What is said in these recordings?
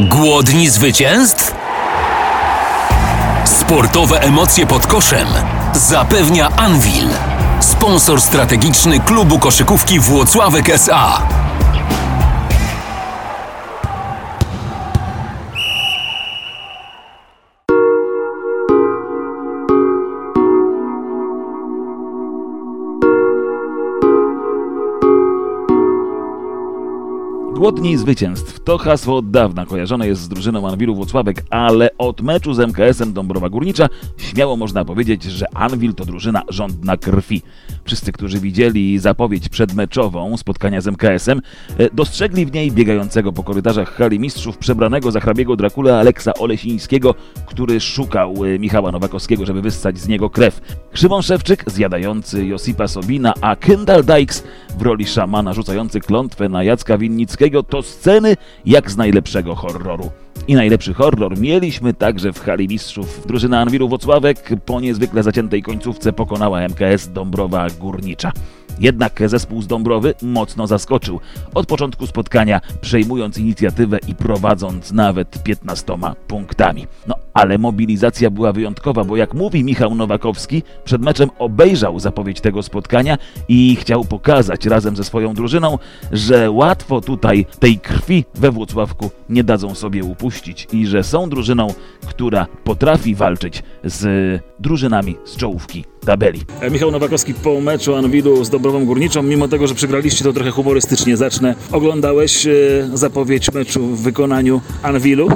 Głodni zwycięstw? Sportowe emocje pod koszem zapewnia Anvil, sponsor strategiczny klubu koszykówki Włocławek SA. Głodni zwycięstw to hasło od dawna kojarzone jest z drużyną Anwilu Włocławek, ale od meczu z MKS-em Dąbrowa Górnicza śmiało można powiedzieć, że Anwil to drużyna rządna krwi. Wszyscy, którzy widzieli zapowiedź przedmeczową spotkania z MKS-em, e, dostrzegli w niej biegającego po korytarzach hali mistrzów przebranego za hrabiego Drakula Aleksa Olesińskiego, który szukał e, Michała Nowakowskiego, żeby wyssać z niego krew. Krzywon Szewczyk zjadający Josipa Sobina, a Kendall Dykes w roli szamana rzucający klątwę na Jacka Winnickiego to sceny jak z najlepszego horroru. I najlepszy horror mieliśmy także w hali mistrzów. Drużyna Anwilu Wocławek po niezwykle zaciętej końcówce pokonała MKS Dąbrowa Górnicza. Jednak zespół z Dąbrowy mocno zaskoczył. Od początku spotkania przejmując inicjatywę i prowadząc nawet 15 punktami. No ale mobilizacja była wyjątkowa, bo jak mówi Michał Nowakowski, przed meczem obejrzał zapowiedź tego spotkania i chciał pokazać razem ze swoją drużyną, że łatwo tutaj tej krwi we Włocławku nie dadzą sobie upuścić i że są drużyną, która potrafi walczyć z drużynami z czołówki tabeli. E, Michał Nowakowski po meczu Anwilu z Dobrową Górniczą, mimo tego, że przegraliście to trochę humorystycznie zacznę. Oglądałeś e, zapowiedź meczu w wykonaniu Anwilu?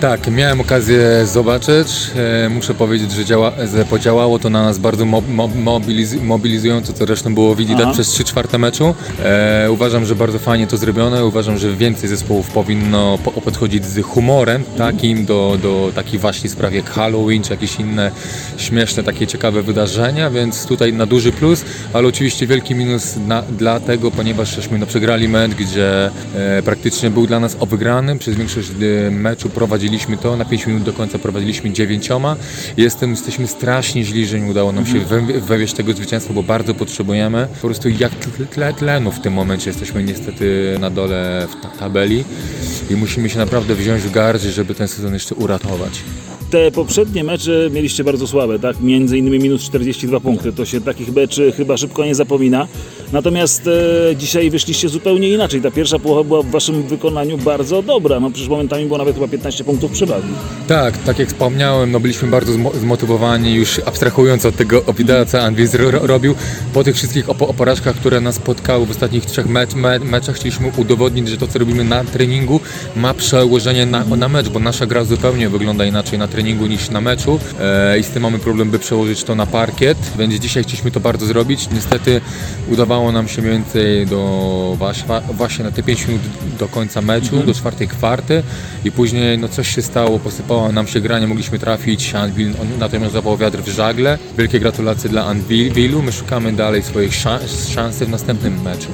Tak, miałem okazję zobaczyć. E, muszę powiedzieć, że, działa, że podziałało to na nas bardzo mo, mo, mobiliz, mobilizująco, co zresztą było widać Aha. przez 3 czwarte meczu. E, uważam, że bardzo fajnie to zrobione. Uważam, że więcej zespołów powinno po, podchodzić z humorem takim do, do takich właśnie spraw jak Halloween, czy jakieś inne śmieszne, takie ciekawe wydarzenia, więc tutaj na duży plus, ale oczywiście wielki minus na, dlatego, ponieważ żeśmy no, przegrali mecz, gdzie e, praktycznie był dla nas wygrany. Przez większość e, meczu prowadziliśmy to, na 5 minut do końca prowadziliśmy dziewięcioma. Jestem, jesteśmy strasznie źli, że nie udało nam się wewieźć tego zwycięstwa, bo bardzo potrzebujemy. Po prostu jak tle, tle, tlenu w tym momencie jesteśmy niestety na dole w ta tabeli i musimy się naprawdę wziąć w garść, żeby ten sezon jeszcze uratować. Te poprzednie mecze mieliście bardzo słabe, tak? Między innymi minus 42 punkty. To się takich meczy chyba szybko nie zapomina. Natomiast e, dzisiaj wyszliście zupełnie inaczej. Ta pierwsza połowa była w waszym wykonaniu bardzo dobra. No przecież momentami było nawet chyba 15 punktów przewagi. Tak, tak jak wspomniałem, no byliśmy bardzo zmo- zmotywowani, już abstrahując od tego wideo, co ro- robił. Po tych wszystkich opo- porażkach, które nas spotkały w ostatnich trzech mecz- me- meczach, chcieliśmy udowodnić, że to, co robimy na treningu, ma przełożenie na, na mecz, bo nasza gra zupełnie wygląda inaczej na treningu niż na meczu e, i z tym mamy problem, by przełożyć to na parkiet, więc dzisiaj chcieliśmy to bardzo zrobić. Niestety udawało nam się więcej do właśnie, na te 5 minut do końca meczu, do czwartej kwarty i później no coś się stało, posypała nam się gra, nie mogliśmy trafić, Anvil natomiast złapał wiatr w żagle. Wielkie gratulacje dla Anvilu, my szukamy dalej swoich szans, szansy w następnym meczu.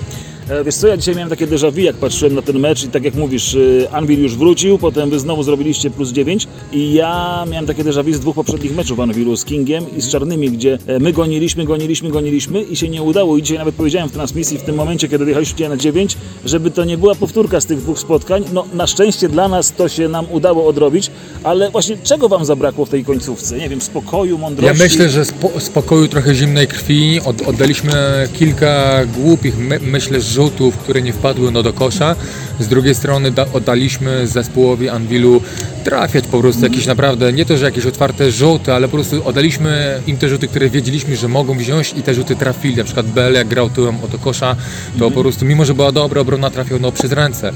E, Wiesz co, ja dzisiaj miałem takie déjà vu, jak patrzyłem na ten mecz i tak jak mówisz, y, Anvil już wrócił, potem wy znowu zrobiliście plus 9 i ja miałem takie déjà vu z dwóch poprzednich meczów Anvilu, z Kingiem i z Czarnymi, gdzie e, my goniliśmy, goniliśmy, goniliśmy i się nie udało i dzisiaj nawet powiedziałem w transmisji w tym momencie, kiedy dojechaliście na 9, żeby to nie była powtórka z tych dwóch spotkań. No na szczęście dla nas to się nam udało odrobić, ale właśnie czego wam zabrakło w tej końcówce? Nie wiem, spokoju, Ja mądrości? myślę, że spo, spokoju, trochę zimnej krwi. Od, oddaliśmy kilka głupich, my, myślę, rzutów, które nie wpadły no, do kosza. Z drugiej strony da, oddaliśmy zespołowi Anwilu trafiać po prostu jakieś naprawdę, nie to, że jakieś otwarte rzuty, ale po prostu oddaliśmy im te rzuty, które wiedzieliśmy, że mogą wziąć i te rzuty trafili. Na przykład Bele, jak grał tyłem o do kosza, to po prostu, mimo że była dobra obrona, trafiał no, przez ręce.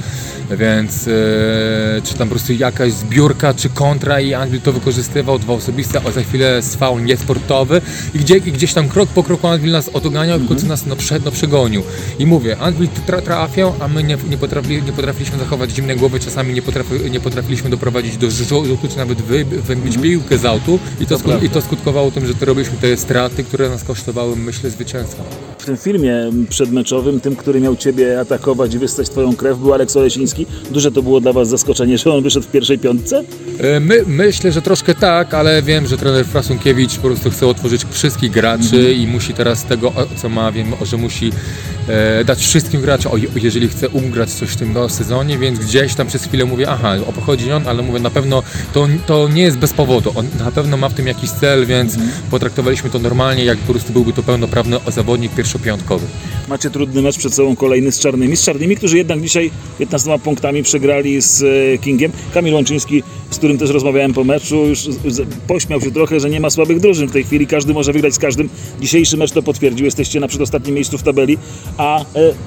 Więc e, czy tam po prostu jakaś zbiórka, czy kontra i Anvil to wykorzystywał, dwa osobiste, a za chwilę swał niesportowy i, gdzie, i gdzieś tam krok po kroku Anvil nas odoganiał i w końcu nas no, prze, no, przegonił. I mówię, Anvil tra, trafiał, a my nie, nie, potrafili, nie potrafiliśmy zachować zimnej głowy, czasami nie, potrafi, nie potrafiliśmy doprowadzić do rzu- rzutu, czy nawet wy, wybić piłkę z autu. I to, sku, i to skutkowało tym, że to robiliśmy te straty, które nas kosztowały, myślę, zwycięstwa. W tym filmie przedmeczowym, tym, który miał Ciebie atakować i wystać Twoją krew, był Aleks Olesiński. Duże to było dla Was zaskoczenie, że on wyszedł w pierwszej piątce? E, My, myślę, że troszkę tak, ale wiem, że trener Frasunkiewicz po prostu chce otworzyć wszystkich graczy i musi teraz tego, co ma, wiem, że musi e, dać wszystkim graczom, jeżeli chce ugrać coś w tym sezonie, więc gdzieś tam przez chwilę mówię, aha, o pochodzi on, ale mówię, na pewno to, to nie jest bez powodu, on na pewno ma w tym jakiś cel, więc potraktowaliśmy to normalnie, jak po prostu byłby to pełnoprawny zawodnik pierwszopiątkowy. Macie trudny mecz przed sobą kolejny z Czarnymi. Z Czarnymi, którzy jednak dzisiaj 15 punktami przegrali z e, Kingiem. Kamil Łączyński, z którym też rozmawiałem po meczu, już pośmiał się trochę, że nie ma słabych drużyn w tej chwili. Każdy może wygrać z każdym. Dzisiejszy mecz to potwierdził. Jesteście na przedostatnim miejscu w tabeli. A e,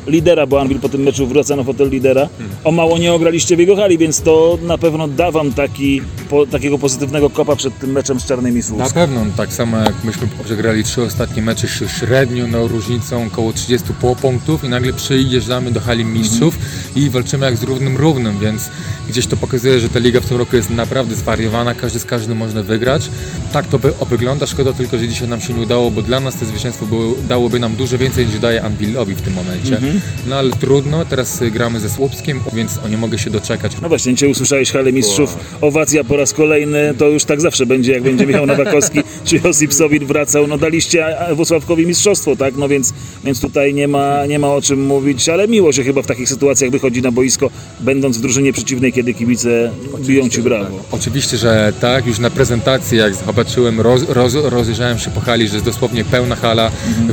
lidera, bo Anvil po tym meczu wraca na fotel lidera, o mało nie ograliście w jego hali, więc to na pewno da wam taki, po, takiego pozytywnego kopa przed tym meczem z Czarnymi Słupsk. Na pewno, tak samo jak myśmy przegrali trzy ostatnie mecze średnio, no różnicą około 30 po punktów i nagle przyjeżdżamy do hali mistrzów i walczymy jak z równym równym, więc gdzieś to pokazuje, że ta liga w tym roku jest naprawdę zwariowana, każdy z każdym można wygrać. Tak to by, wygląda, szkoda tylko, że dzisiaj nam się nie udało, bo dla nas to zwycięstwo było, dałoby nam dużo więcej niż daje Anvilowi w tym momencie. No ale trudno, teraz y, gramy ze Słupskiem, więc o nie mogę się doczekać. No właśnie, dzisiaj usłyszałeś halę mistrzów, owacja po raz kolejny, to już tak zawsze będzie, jak będzie Michał Nowakowski czy Josip Sowin wracał, no daliście a, Włocławkowi mistrzostwo, tak, no więc, więc tutaj nie ma, nie ma o czym mówić, ale miło się chyba w takich sytuacjach wychodzi na boisko, będąc w drużynie przeciwnej, kiedy kibice biją ci brawo. Oczywiście, że tak. Już na prezentacji, jak zobaczyłem, roz, roz, rozejrzałem się po hali, że jest dosłownie pełna hala,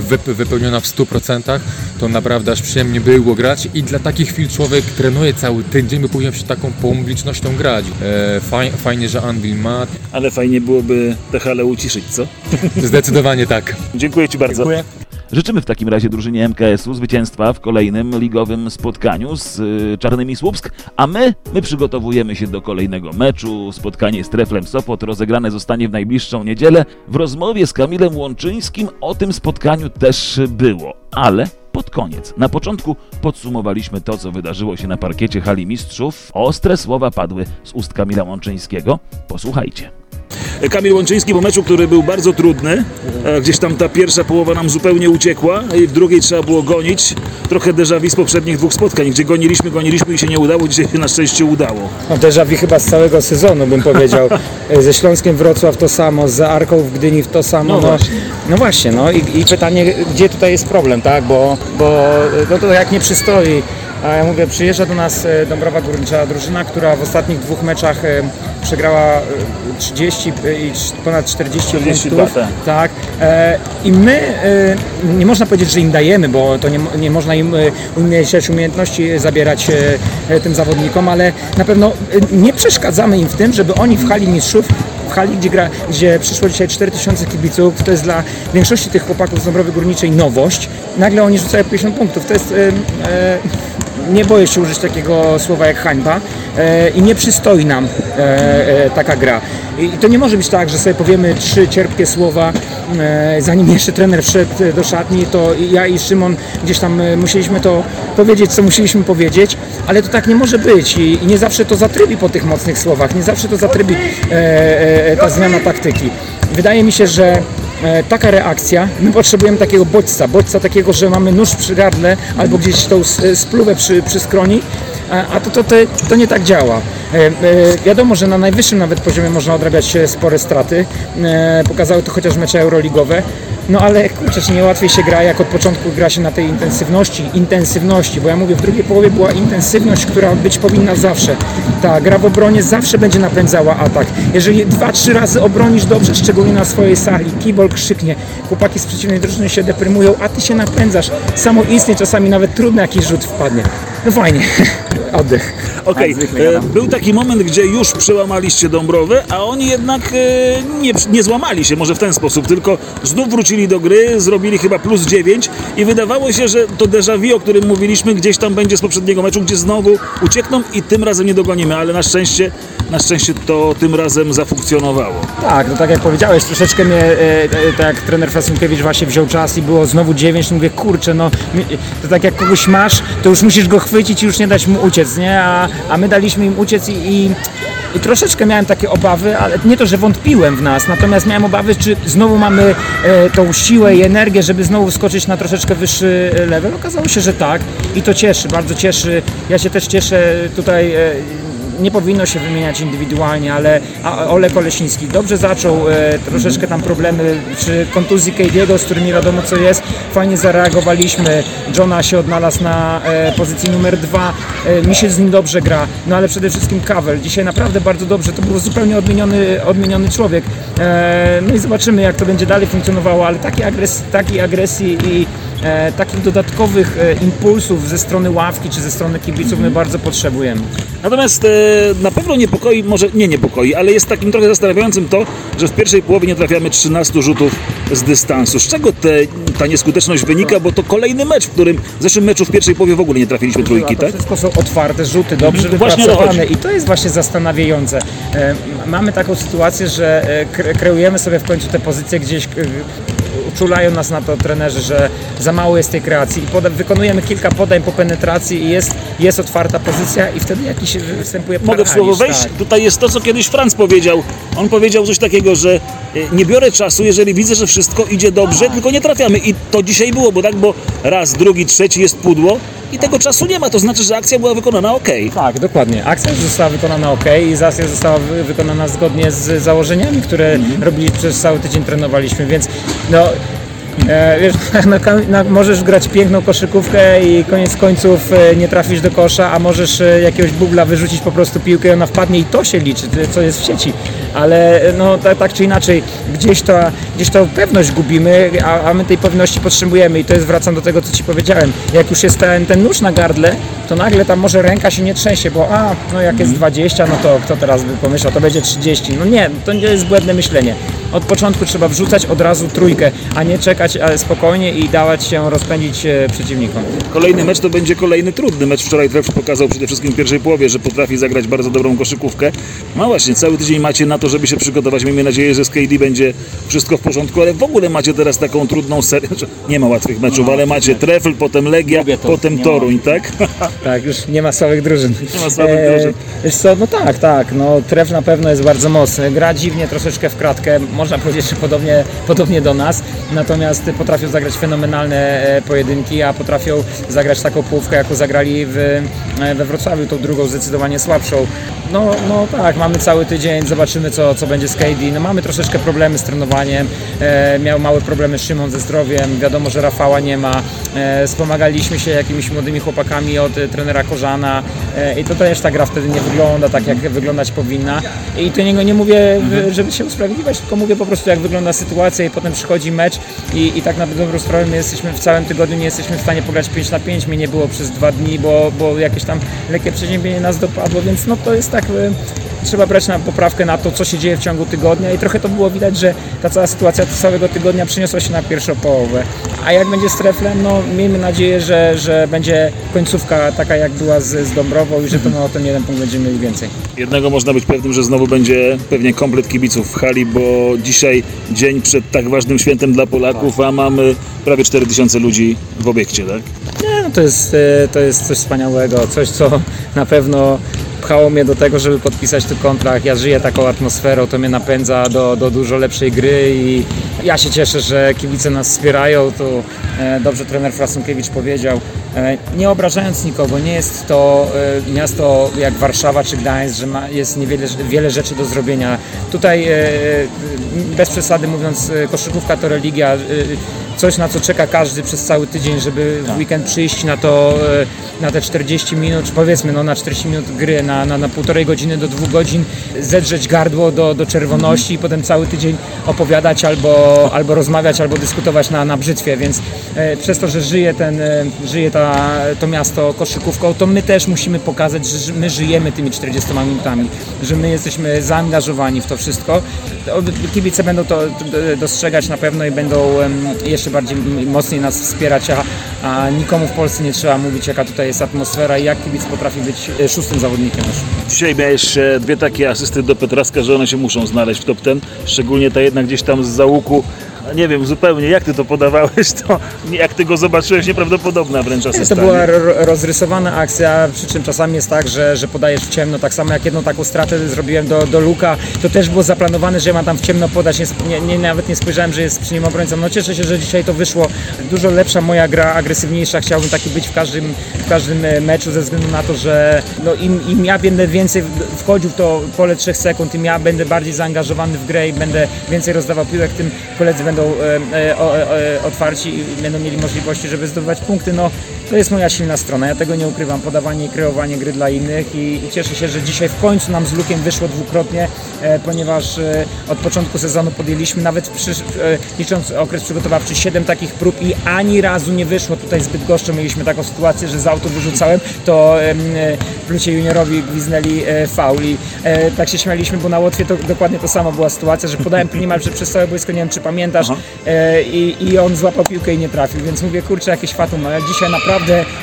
wyp, wypełniona w 100%, to naprawdę aż przyjemnie było grać i dla takich chwil człowiek trenuje cały tydzień, by później się taką publicznością grać. E, faj, fajnie, że Anvil ma. Ale fajnie byłoby tę halę uciszyć, co? Zdecydowanie tak. Dziękuję Ci bardzo. Życzymy w takim razie drużynie MKS-u zwycięstwa w kolejnym ligowym spotkaniu z y, Czarnymi Słupsk, a my, my przygotowujemy się do kolejnego meczu. Spotkanie z Treflem Sopot rozegrane zostanie w najbliższą niedzielę. W rozmowie z Kamilem Łączyńskim o tym spotkaniu też było, ale pod koniec. Na początku podsumowaliśmy to, co wydarzyło się na parkiecie Hali Mistrzów. Ostre słowa padły z ust Kamila Łączyńskiego. Posłuchajcie. Kamil Łączyński po meczu, który był bardzo trudny. E, Gdzieś tam ta pierwsza połowa nam zupełnie uciekła i w drugiej trzeba było gonić. Trochę déjà vu z poprzednich dwóch spotkań, gdzie goniliśmy, goniliśmy i się nie udało. Dzisiaj się na szczęście udało. No déjà vu chyba z całego sezonu bym powiedział. Ze Śląskiem Wrocław to samo, z Arką w Gdyni to samo. No No, właśnie. no właśnie, no i, i pytanie, gdzie tutaj jest problem, tak? Bo, bo no to jak nie przystoi. A ja mówię, przyjeżdża do nas e, Dąbrowa Górnicza, drużyna, która w ostatnich dwóch meczach e, przegrała e, 30 i cz- ponad 40 42, punktów. tak. Tak. E, I my, e, nie można powiedzieć, że im dajemy, bo to nie, nie można im e, umniejszać umiejętności zabierać e, e, tym zawodnikom, ale na pewno e, nie przeszkadzamy im w tym, żeby oni w hali mistrzów w hali, gdzie, gra, gdzie przyszło dzisiaj 4000 kibiców, to jest dla większości tych chłopaków z Dąbrowy Górniczej nowość. Nagle oni rzucają 50 punktów. To jest, e, e, nie boję się użyć takiego słowa jak hańba e, i nie przystoi nam e, e, taka gra. I, to nie może być tak, że sobie powiemy trzy cierpkie słowa, e, zanim jeszcze trener wszedł e, do szatni, to ja i Szymon gdzieś tam e, musieliśmy to powiedzieć, co musieliśmy powiedzieć, ale to tak nie może być i, i nie zawsze to zatrybi po tych mocnych słowach, nie zawsze to zatrybi e, e, ta zmiana taktyki. Wydaje mi się, że e, taka reakcja, my potrzebujemy takiego bodźca, bodźca takiego, że mamy nóż przy gardle albo gdzieś tą s- spluwę przy, przy skroni, a, to, to, to, to nie tak działa. E, e, wiadomo, że na najwyższym nawet poziomie można odrabiać e, spore straty, e, pokazały to chociaż mecze euroligowe, no ale kurczę, czy nie łatwiej się gra, jak od początku gra się na tej intensywności, intensywności, bo ja mówię, w drugiej połowie była intensywność, która być powinna zawsze. Ta gra w obronie zawsze będzie napędzała atak. Jeżeli dwa, trzy razy obronisz dobrze, szczególnie na swojej sali, kibol krzyknie, chłopaki z przeciwnej drużyny się deprymują, a ty się napędzasz. Samo istnieje, czasami nawet trudny jakiś rzut wpadnie. No fajnie, oddech. Okej, e, był taki moment, gdzie już przełamaliście Dąbrowę, a oni jednak e, nie, nie złamali się, może w ten sposób, tylko znów wrócili do gry, zrobili chyba plus 9 i wydawało się, że to déjà vu, o którym mówiliśmy, gdzieś tam będzie z poprzedniego meczu, gdzie znowu uciekną i tym razem nie dogonimy, ale na szczęście, na szczęście to tym razem zafunkcjonowało. Tak, no tak jak powiedziałeś, troszeczkę mnie, e, e, tak jak trener Frasunkiewicz właśnie wziął czas i było znowu 9, to mówię, kurczę, no to tak jak kogoś masz, to już musisz go chwycić i już nie dać mu uciec, nie? A, a my daliśmy im uciec i, i i troszeczkę miałem takie obawy, ale nie to, że wątpiłem w nas, natomiast miałem obawy, czy znowu mamy e, tą siłę i energię, żeby znowu skoczyć na troszeczkę wyższy level. Okazało się, że tak i to cieszy, bardzo cieszy. Ja się też cieszę tutaj e, nie powinno się wymieniać indywidualnie, ale Olek Olesiński dobrze zaczął, e, troszeczkę tam problemy przy kontuzji Kejdiego, z którym nie wiadomo co jest, fajnie zareagowaliśmy, Johna się odnalazł na e, pozycji numer dwa, e, mi się z nim dobrze gra, no ale przede wszystkim Kawel, dzisiaj naprawdę bardzo dobrze, to był zupełnie odmieniony, odmieniony człowiek, e, no i zobaczymy jak to będzie dalej funkcjonowało, ale takiej agresji, takiej agresji i e, takich dodatkowych e, impulsów ze strony ławki czy ze strony kibiców my bardzo potrzebujemy. Natomiast e, na pewno niepokoi, może nie niepokoi, ale jest takim trochę zastanawiającym to, że w pierwszej połowie nie trafiamy 13 rzutów z dystansu. Z czego te, ta nieskuteczność wynika? Bo to kolejny mecz, w którym w zeszłym meczu w pierwszej połowie w ogóle nie trafiliśmy trójki, To tak? wszystko są otwarte rzuty, dobrze Mhm, wypracowane i to jest właśnie zastanawiające. E, mamy taką sytuację, że e, kre- kreujemy sobie w końcu te pozycje gdzieś e, uczulają nas na to trenerzy, że za mało jest tej kreacji i poda- wykonujemy kilka podań po penetracji i jest, jest otwarta pozycja i wtedy jakiś występuje Mogę w słowo wejść? tak. Tutaj jest to, co kiedyś Franz powiedział. On powiedział coś takiego, że e, nie biorę czasu, jeżeli widzę, że wszystko idzie dobrze, tylko nie trafiamy. I to dzisiaj było, bo tak, bo raz, drugi, trzeci jest pudło i tego czasu nie ma. To znaczy, że akcja była wykonana ok. Tak, dokładnie. Akcja została wykonana ok i akcja została wy- wykonana zgodnie z założeniami, które Mhm. robili przez cały tydzień trenowaliśmy, więc no. E, wiesz, ka- no, możesz grać piękną koszykówkę i koniec końców e, nie trafisz do kosza, a możesz e, jakiegoś bubla wyrzucić po prostu piłkę i ona wpadnie i to się liczy, co jest w sieci. Ale no, tak, tak czy inaczej, gdzieś to, gdzieś to pewność gubimy, a, a my tej pewności potrzebujemy i to jest, wracam do tego, co Ci powiedziałem. Jak już jest ten, ten nóż na gardle, to nagle tam może ręka się nie trzęsie, bo a, no jak jest 20, no to kto teraz by pomyślał, to będzie 30. No nie, to nie jest błędne myślenie. Od początku trzeba wrzucać od razu trójkę, a nie czekać e, spokojnie i dawać się rozpędzić e, przeciwnikom. Kolejny mecz to będzie kolejny trudny mecz. Wczoraj Tref pokazał przede wszystkim w pierwszej połowie, że potrafi zagrać bardzo dobrą koszykówkę. No właśnie, cały tydzień macie na to, żeby się przygotować. Miejmy nadzieję, że z KD będzie wszystko w porządku, ale w ogóle macie teraz taką trudną serię. Nie ma łatwych meczów, ale macie Trefl, potem Legia, Lubię to. potem Nie ma Toruń, tak? Tak, już nie ma słabych drużyn. Nie ma słabych drużyn. Wiesz co, no tak, tak, no tref na pewno jest bardzo mocny. Gra dziwnie, troszeczkę w kratkę, można powiedzieć, że podobnie, podobnie do nas, natomiast potrafią zagrać fenomenalne e, pojedynki, a potrafią zagrać taką połówkę, jaką zagrali w, e, we Wrocławiu, tą drugą zdecydowanie słabszą. No, no tak, mamy cały tydzień, zobaczymy co, co będzie z KD. No mamy troszeczkę problemy z trenowaniem, e, miał małe problemy Szymon ze zdrowiem, wiadomo, że Rafała nie ma. E, wspomagaliśmy się jakimiś młodymi chłopakami od e, trenera Korzana e, i to też ta gra wtedy nie wygląda tak, jak wyglądać powinna. I to niego nie mówię, w- żeby się usprawiedliwiać, tylko mówię po prostu, jak wygląda sytuacja i potem przychodzi mecz i, i tak na dobrą sprawę my jesteśmy w całym tygodniu nie jesteśmy w stanie pograć 5 na 5, mnie nie było przez dwa dni, bo, bo jakieś tam lekkie przeziębienie nas dopadło, więc no to jest tak... Trzeba brać na poprawkę na to, co się dzieje w ciągu tygodnia i trochę to było widać, że ta cała sytuacja całego tygodnia przeniosła się na pierwszą połowę. A jak będzie z Treflem, no miejmy nadzieję, że, że będzie końcówka taka jak była z, z Dąbrową i że to no, o ten jeden punkt będziemy mieli więcej. Jednego można być pewnym, że znowu będzie pewnie komplet kibiców w hali, bo dzisiaj dzień przed tak ważnym świętem dla Polaków, a mamy prawie 4000 ludzi w obiekcie, tak? Nie, no to jest, e, to jest coś wspaniałego, coś co na pewno pchało mnie do tego, żeby podpisać tu kontrakt. Ja żyję taką atmosferą, to mnie napędza do, do dużo lepszej gry i ja się cieszę, że kibice nas wspierają. Tu e, dobrze trener Frasunkiewicz powiedział, e, nie obrażając nikogo, nie jest to e, miasto jak Warszawa czy Gdańsk, że ma, jest niewiele wiele rzeczy do zrobienia. Tutaj bez przesady mówiąc, koszykówka to religia. coś, na co czeka każdy przez cały tydzień, żeby w weekend przyjść na to, na te 40 minut, czy powiedzmy no, na 40 minut gry, na, na, na półtorej godziny do dwóch godzin, zedrzeć gardło do, do czerwoności i potem cały tydzień opowiadać albo, albo rozmawiać, albo dyskutować na, na brzytwie, więc e, przez to, że żyje, ten, e, żyje ta, to miasto koszykówką, to my też musimy pokazać, że my żyjemy tymi 40 minutami, że my jesteśmy zaangażowani w to wszystko. Kibice będą to dostrzegać na pewno i będą jeszcze bardziej mocniej nas wspierać, a, a nikomu w Polsce nie trzeba mówić, jaka tutaj jest atmosfera i jak kibic potrafi być e, szóstym zawodnikiem. Dzisiaj miałeś e, dwie takie asysty do Petraska, że one się muszą znaleźć w top ten. Szczególnie ta jedna gdzieś tam z załuku Nie wiem zupełnie, jak ty to podawałeś, to jak ty go zobaczyłeś, nieprawdopodobna wręcz To była rozrysowana akcja, przy czym czasami jest tak, że, że podajesz w ciemno, tak samo jak jedną taką stratę zrobiłem do, do Luka, to też było zaplanowane, że ja mam tam w ciemno podać, nie, nie, nawet nie spojrzałem, że jest przy nim obrońcą. No cieszę się, że dzisiaj to wyszło. Dużo lepsza moja gra, agresywniejsza, chciałbym taki być w każdym, w każdym e, meczu ze względu na to, że no im, im ja będę więcej wchodził w to pole 3 sekund, tym ja będę bardziej zaangażowany w grę i będę więcej rozdawał piłek, tym koledzy będą e, e, o, e, otwarci i będą mieli możliwości, żeby zdobywać punkty. No, to jest moja silna strona, ja tego nie ukrywam, podawanie i kreowanie gry dla innych i, i cieszę się, że dzisiaj w końcu nam z Lukiem wyszło dwukrotnie, e, ponieważ e, od początku sezonu podjęliśmy, nawet przy, e, licząc okres przygotowawczy, 7 takich prób i ani razu nie wyszło. Tutaj zbyt goszczo. Mieliśmy taką sytuację, że z auto wyrzucałem, to e, w plucie juniorowi gwiznęli e, faul i e, tak się śmialiśmy, bo na Łotwie to dokładnie to samo była sytuacja, że podałem niemalże przez całe boisko, nie wiem czy pamiętasz, e, i, i on złapał piłkę i nie trafił, więc mówię, kurczę, jakieś fatum, ale dzisiaj naprawdę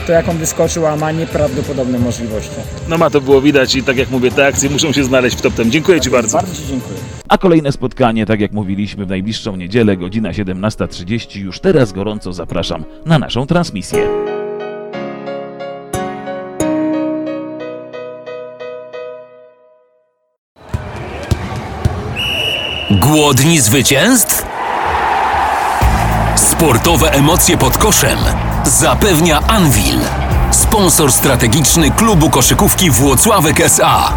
to jak on wyskoczył, a ma nieprawdopodobne możliwości. No ma to było widać i tak jak mówię, te akcje muszą się znaleźć w top 10. Dziękuję Ci bardzo. Bardzo Ci dziękuję. A kolejne spotkanie, tak jak mówiliśmy, w najbliższą niedzielę, godzina 17.30. Już teraz gorąco zapraszam na naszą transmisję. Głodni zwycięstw? Sportowe emocje pod koszem zapewnia Anvil, sponsor strategiczny klubu koszykówki Włocławek SA.